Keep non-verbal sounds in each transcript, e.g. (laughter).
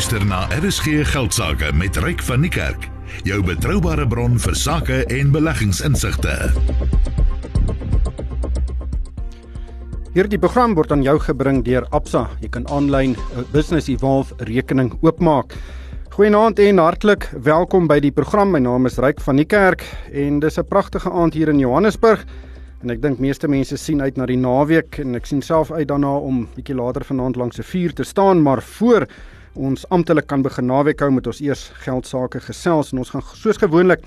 luister na RSG Geldsaake met Ryk van die Kerk, jou betroubare bron vir sake en beleggingsinsigte. Hierdie program word aan jou gebring deur Absa. Jy kan aanlyn 'n Business Evolve rekening oopmaak. Goeienaand en hartlik welkom by die program. My naam is Ryk van die Kerk en dis 'n pragtige aand hier in Johannesburg. En ek dink meeste mense sien uit na die naweek en ek sien self uit daarna om bietjie later vanaand langs 'n vuur te staan, maar voor ons amptelik kan begin naweek hou met ons eers geld sake gesels en ons gaan soos gewoonlik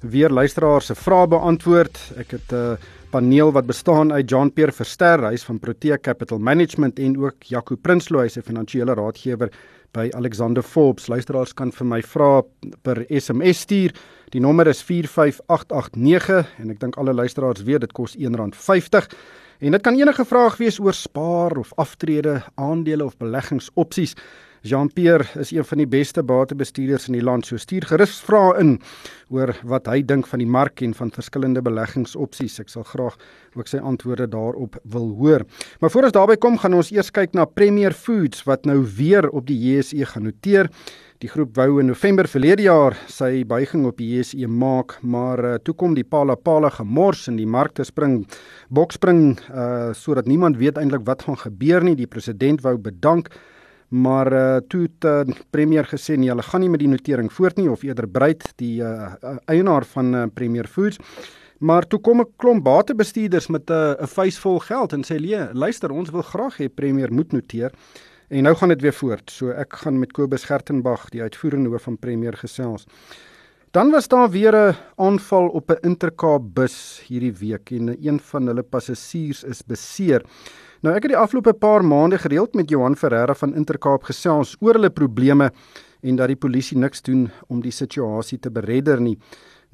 weer luisteraars se vrae beantwoord. Ek het 'n uh, paneel wat bestaan uit John Pierre Verster, hy's van Protea Capital Management en ook Jaco Prinsloo, hy's 'n finansiële raadgewer by Alexander Forbes. Luisteraars kan vir my vra per SMS stuur. Die nommer is 45889 en ek dink alle luisteraars weet dit kos R1.50. En dit kan enige vraag wees oor spaar of aftrede, aandele of beleggingsopsies. Jean-Pierre is een van die beste batebestuurders in die land. So stuur gerus vrae in oor wat hy dink van die mark en van verskillende beleggingsopsies. Ek sal graag ook sy antwoorde daarop wil hoor. Maar voor ons daarby kom, gaan ons eers kyk na Premier Foods wat nou weer op die JSE gaan noteer. Die groep wou in November verlede jaar sy buiging op die JSE maak, maar uh, toe kom die pala pala gemors en die markte spring bokspring uh sodat niemand weet eintlik wat gaan gebeur nie. Die president wou bedank maar uh, toe het uh, premier gesê nee, hulle gaan nie met die notering voort nie of eerder breed die uh, eienaar van uh, Premier Foods. Maar toe kom 'n klomp batebestuurders met 'n uh, vuis vol geld en sê nee, luister, ons wil graag hê Premier moet noteer. En nou gaan dit weer voort. So ek gaan met Kobus Gertenbach, die uitvoerende hoof van Premier gesels. Dan was daar weer 'n aanval op 'n Intercape bus hierdie week en een van hulle passasiers is beseer. Nou ek het die afgelope paar maande gereeld met Johan Ferreira van Intercape gesels oor hulle probleme en dat die polisie niks doen om die situasie te beredder nie.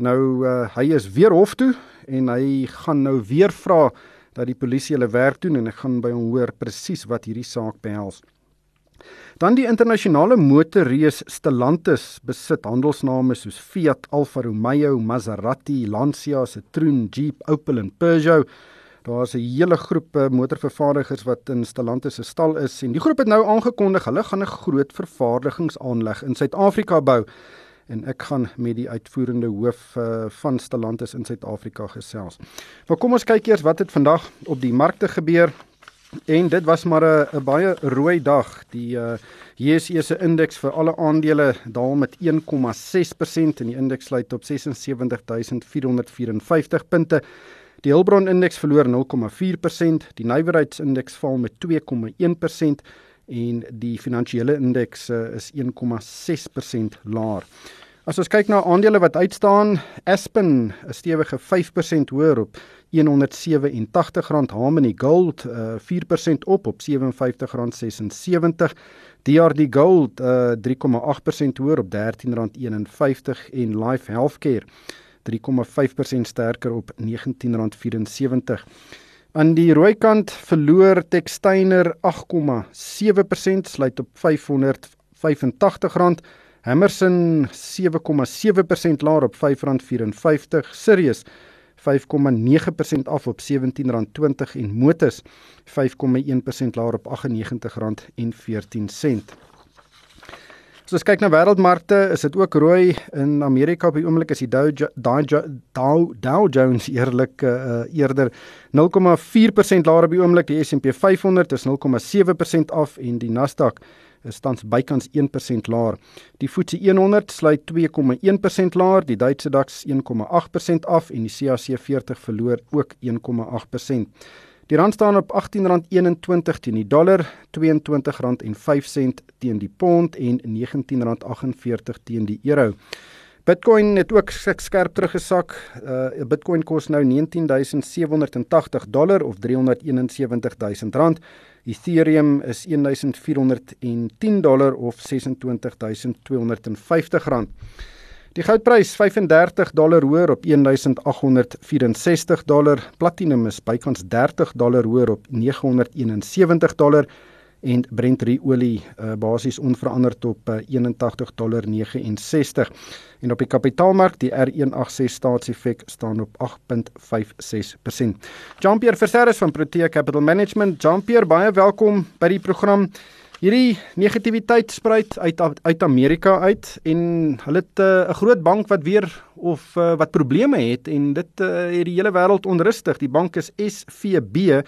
Nou uh, hy is weer hof toe en hy gaan nou weer vra dat die polisie hulle werk doen en ek gaan by hom hoor presies wat hierdie saak behels. Dan die internasionale motorreus Stellantis besit handelsname soos Fiat, Alfa Romeo, Maserati, Lancia, Citroen, Jeep, Opel en Peugeot. Daar's 'n hele groep eh, motorvervaardigers wat in Stellantis se stal is en die groep het nou aangekondig hulle gaan 'n groot vervaardigingsaanleg in Suid-Afrika bou en ek gaan met die uitvoerende hoof uh, van Stellantis in Suid-Afrika gesels. Maar kom ons kyk eers wat het vandag op die markte gebeur. En dit was maar 'n baie rooi dag. Die uh, JSE se indeks vir alle aandele daal met 1,6% en die indeks sluit op 76454 punte. Die Hulbron indeks verloor 0,4%, die nywerheidsindeks val met 2,1% en die finansiële indeks uh, is 1,6% laer. As ons kyk na aandele wat uitstaan, Aspen 'n stewige 5% hoër op R187, Harmony Gold uh, 4% op op R57.76, DRD Gold uh, 3,8% hoër op R13.51 en Life Healthcare 3,5% sterker op R19.74. Aan die rooi kant verloor Textainer 8,7% sluit op R585. Hammerson 7,7% laer op R5.54. Sirius 5,9% af op R17.20 en Motus 5,1% laer op R98.14. So as kyk na wêreldmarkte, is dit ook rooi in Amerika op die oomblik is die Dow Dow Dow Jones eerlik uh, eerder 0,4% laer op die oomblik, die S&P 500 is 0,7% af en die Nasdaq is tans bykans 1% laer. Die FTSE 100 sluit 2,1% laer, die Duitse DAX 1,8% af en die CAC 40 verloor ook 1,8%. Die rand staan op R18.21 teen die dollar, R22.05 teen die pond en R19.48 teen die euro. Bitcoin het ook skerp teruggesak. Uh, Bitcoin kos nou 19780 dollar of 371000 rand. Ethereum is 1410 dollar of 26250 rand. Die goudprys 35 dollar hoër op 1864 dollar. Platinum is bykans 30 dollar hoër op 971 dollar en Brent olie uh, basies onveranderd op uh, 81 dollar 69. En op die kapitaalmark die R186 staatseffek staan op 8.56%. Jean-Pierre Verseres van Protea Capital Management. Jean-Pierre, baie welkom by die program. Hierdie negativiteit spruit uit uit Amerika uit en hulle het eh, 'n uh, groot bank wat weer of uh, wat probleme het en dit uh, het die hele wêreld onrustig. Die bank is SVB.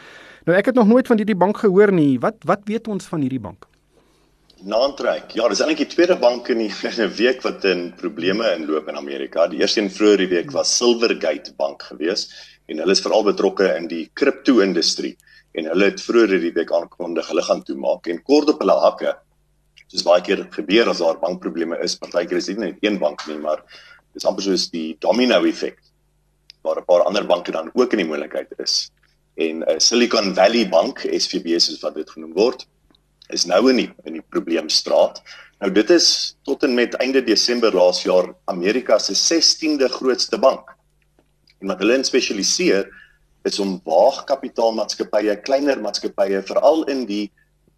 Nou ek het nog nooit van hierdie bank gehoor nie. Wat wat weet ons van hierdie bank? Naantrek. Ja, dis eintlik die tweede bank (laughs) in 'n week wat in probleme inloop in Amerika. Die eerste een vroeër die week was Silvergate Bank geweest en hulle is veral betrokke in die kripto-industrie en hulle het vroeër hierdie week aangekondig hulle gaan toemaak en kort op hulle hakke. Soos baie keer gebeur as daar bankprobleme is. Partykeer is dit nie net een bank nie maar dis amper soos die domino effek waar 'n paar ander banke dan ook in die moontlikheid is. En uh, Silicon Valley Bank SVB soos wat dit genoem word is nou in die in die probleemstraat. Nou dit is tot en met einde Desember laas jaar Amerika se 16de grootste bank. En wat hulle in spesialiseer is om waagkapitaalmaatskappye, kleiner maatskappye veral in die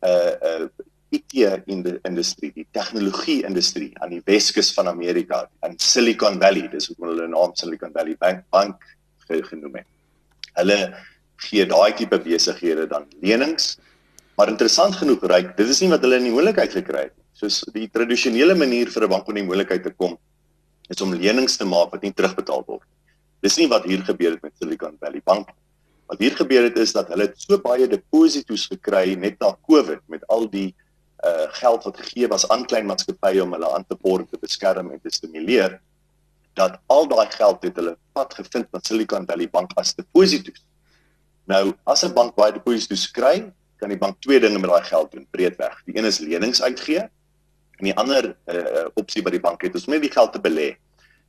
uh uh IT in die industrie, die tegnologie industrie aan die Weskus van Amerika, in Silicon Valley, dis hoe hulle naam Silicon Valley Bank bank genoem het. Hulle gee daai tipe besighede dan lenings. Maar interessant genoeg reik, dit is nie wat hulle in die moontlikheid gekry het nie. Soos die tradisionele manier vir 'n bank om in die moontlikheid te kom is om lenings te maak wat nie terugbetaal word nie. Dis nie wat hier gebeur het met Silicon Valley Bank. Wat hier gebeur het is dat hulle so baie deposito's gekry net na Covid met al die uh geld wat gegee was aan klein maatskappye om hulle aan te borg te beskerm en te stimuleer dat al daai geld het hulle pad gevind na Silicon Valley Bank as deposito's. Nou, as 'n bank baie deposito's kry, kan die bank twee dinge met daai geld doen breedweg. Die een is lenings uitgee en die ander uh opsie by die bank het is om net die geld te belê.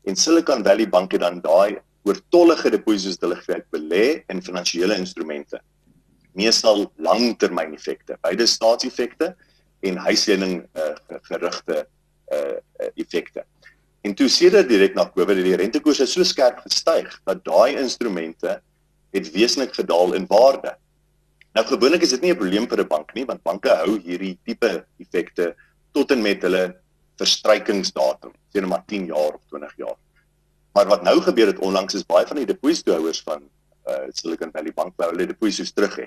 En Silicon Valley Bank het dan daai oortollige deposito's hulle gebruik belê in finansiële instrumente. Meestal langtermyneffekte, beide staatseffekte en huislening uh, gerigte uh effekte. En toe dit direk na Covid dat die rentekoerse so skerp gestyg dat daai instrumente het wesentlik gedaal in waarde. Nou gewoonlik is dit nie 'n probleem vir 'n bank nie want banke hou hierdie tipe effekte tot en met hulle verstrykingsdatum, sê net maar 10 jaar of 20 jaar. Maar wat nou gebeur het onlangs is baie van die depositohouers van uh, Silicon Valley Bank wou hulle deposito's terug hê.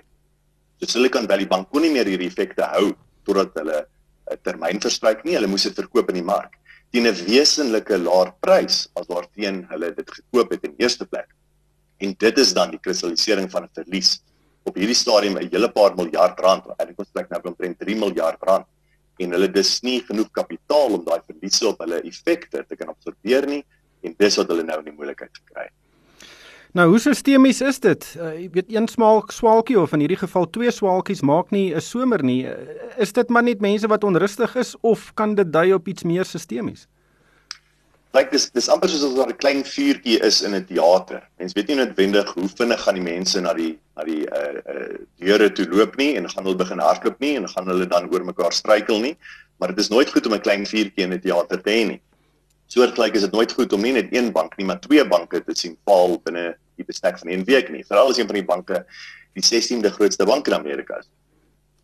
So Silicon Valley Bank kon nie meer hierdie effekte hou totdat hulle 'n uh, termyn verstryk nie. Hulle moes dit verkoop in die mark teen 'n wesenlike laer prys as waarteen hulle dit gekoop het in eerste plek. En dit is dan die kristallisering van 'n verlies op hierdie stadium 'n hele paar miljard rand. Ek ons spreek nou omtrent 3 miljard rand en hulle dis nie genoeg kapitaal om daai verliese op hulle effekte te kan absorbeer nie en dis wat hulle nou in die moeilikheid het. Nou, hoe sistemies is dit? Uh, jy weet een smaak swaalkie of in hierdie geval twee swaalkies maak nie 'n somer nie. Uh, is dit maar net mense wat onrustig is of kan dit dui op iets meer sistemies? Like dis dis amper soos as daar 'n klein vuurtjie is in 'n teater. Mense weet nie noodwendig hoe vinnig gaan die mense na die na die uh uh deure toe loop nie en gaan hulle begin hardloop nie en gaan hulle dan oor mekaar struikel nie, maar dit is nooit goed om 'n klein vuurtjie in 'n teater te hê nie soortgelyk is dit nooit goed om nie net een bank nie, maar twee banke te sien val binne die bestek van 'n week nie. Veral as een van die banke die 16de grootste bank in Amerika is.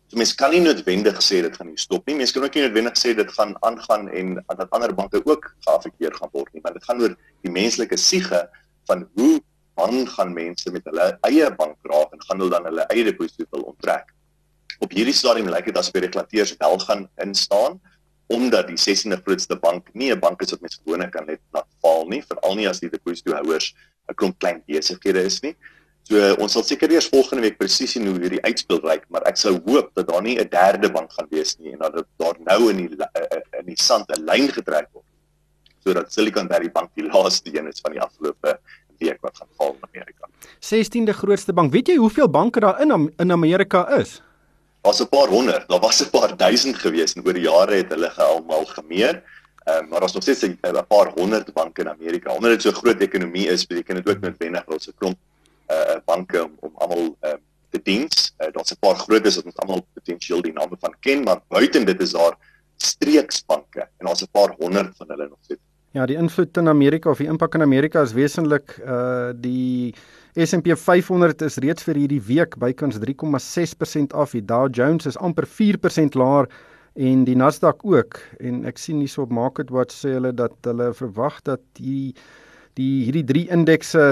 So mense kan nie noodwendig sê dit gaan nie stop nie. Mense kan ook nie noodwendig sê dit gaan aangaan en dat ander banke ook geaffekteer gaan word nie, maar dit gaan oor die menslike siege van hoe bang gaan mense met hulle eie bank raak en gaan hulle dan hulle eie deposito wil onttrek. Op hierdie stadium lyk dit asof die regulateurs wel gaan instaan omdat die 16de grootste bank nie 'n bank is wat mens gewoonlik kan net laat val nie, veral nie as die depositohouers 'n klomp klein besighede is nie. So ons sal seker eers volgende week presies sien hoe hierdie uitspel lyk, maar ek sou hoop dat daar nie 'n derde bank gaan wees nie en dat daar nou in die eh, eh, in die sand 'n lyn getrek word sodat Silicon Valley Bank die laaste een is van die afgelope week wat gaan val in Amerika. 16de grootste bank. Weet jy hoeveel banke daar in in Amerika is? Was 'n paar honderd, daar was 'n paar duisend gewees en oor die jare het hulle almal gemeer. Ehm um, maar ons nog steeds 'n paar honderd banke in Amerika. Omdat dit so 'n groot ekonomie is, beteken dit ook noodwendig dat ons 'n klomp uh banke om, om almal ehm uh, te dien. Uh, Daar's 'n paar grootes wat ons almal potensieel die name van ken, maar buiten dit is daar streeksbanke en daar's 'n paar honderd van hulle nog steeds. Ja, die invloed in Amerika of die impak in Amerika is wesentlik uh die S&P 500 is reeds vir hierdie week bykans 3,6% af. Die Dow Jones is amper 4% laer en die Nasdaq ook. En ek sien hierso op MarketWatch sê hulle dat hulle verwag dat die die hierdie drie indekse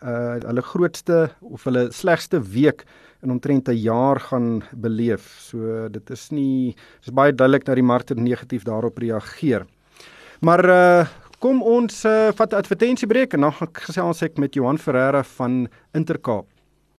uh hulle grootste of hulle slegste week in omtrent 'n jaar gaan beleef. So dit is nie dis baie duidelik dat die markte negatief daarop reageer. Maar uh kom ons uh, vat advertensiebreek en dan gaan gesels ek met Johan Ferreira van Intercape.